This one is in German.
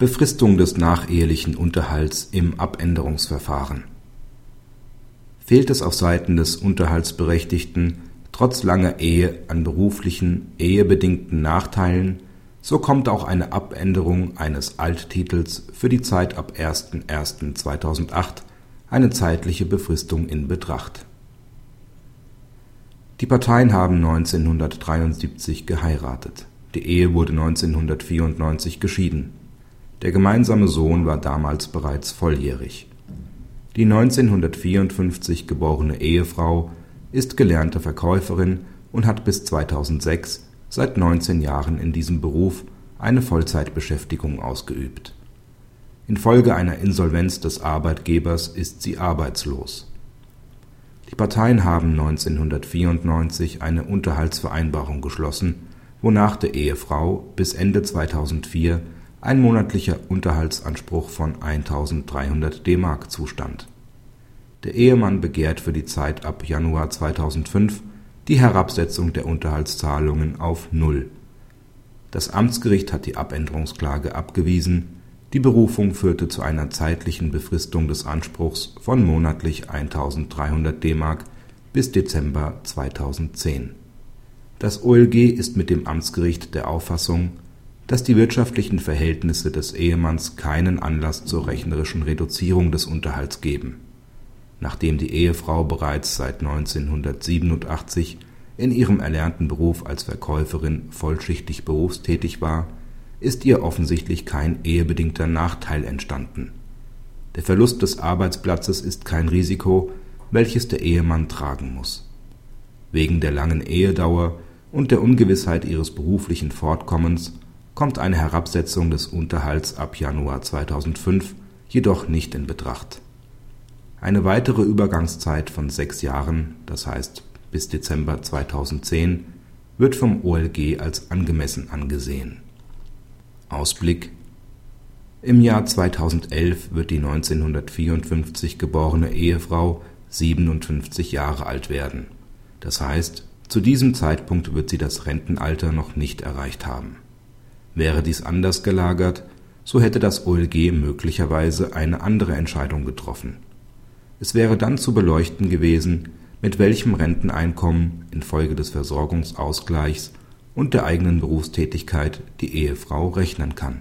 Befristung des nachehelichen Unterhalts im Abänderungsverfahren Fehlt es auf Seiten des Unterhaltsberechtigten trotz langer Ehe an beruflichen, ehebedingten Nachteilen, so kommt auch eine Abänderung eines Alttitels für die Zeit ab 01.01.2008 eine zeitliche Befristung in Betracht. Die Parteien haben 1973 geheiratet. Die Ehe wurde 1994 geschieden der gemeinsame Sohn war damals bereits volljährig. Die 1954 geborene Ehefrau ist gelernte Verkäuferin und hat bis 2006 seit 19 Jahren in diesem Beruf eine Vollzeitbeschäftigung ausgeübt. Infolge einer Insolvenz des Arbeitgebers ist sie arbeitslos. Die Parteien haben 1994 eine Unterhaltsvereinbarung geschlossen, wonach der Ehefrau bis Ende 2004 ein monatlicher Unterhaltsanspruch von 1.300 D-Mark zustand. Der Ehemann begehrt für die Zeit ab Januar 2005 die Herabsetzung der Unterhaltszahlungen auf Null. Das Amtsgericht hat die Abänderungsklage abgewiesen, die Berufung führte zu einer zeitlichen Befristung des Anspruchs von monatlich 1.300 D-Mark bis Dezember 2010. Das OLG ist mit dem Amtsgericht der Auffassung dass die wirtschaftlichen Verhältnisse des Ehemanns keinen Anlass zur rechnerischen Reduzierung des Unterhalts geben. Nachdem die Ehefrau bereits seit 1987 in ihrem erlernten Beruf als Verkäuferin vollschichtig berufstätig war, ist ihr offensichtlich kein ehebedingter Nachteil entstanden. Der Verlust des Arbeitsplatzes ist kein Risiko, welches der Ehemann tragen muss. Wegen der langen Ehedauer und der Ungewissheit ihres beruflichen Fortkommens kommt eine Herabsetzung des Unterhalts ab Januar 2005 jedoch nicht in Betracht. Eine weitere Übergangszeit von sechs Jahren, das heißt bis Dezember 2010, wird vom OLG als angemessen angesehen. Ausblick Im Jahr 2011 wird die 1954 geborene Ehefrau 57 Jahre alt werden, das heißt, zu diesem Zeitpunkt wird sie das Rentenalter noch nicht erreicht haben Wäre dies anders gelagert, so hätte das OLG möglicherweise eine andere Entscheidung getroffen. Es wäre dann zu beleuchten gewesen, mit welchem Renteneinkommen infolge des Versorgungsausgleichs und der eigenen Berufstätigkeit die Ehefrau rechnen kann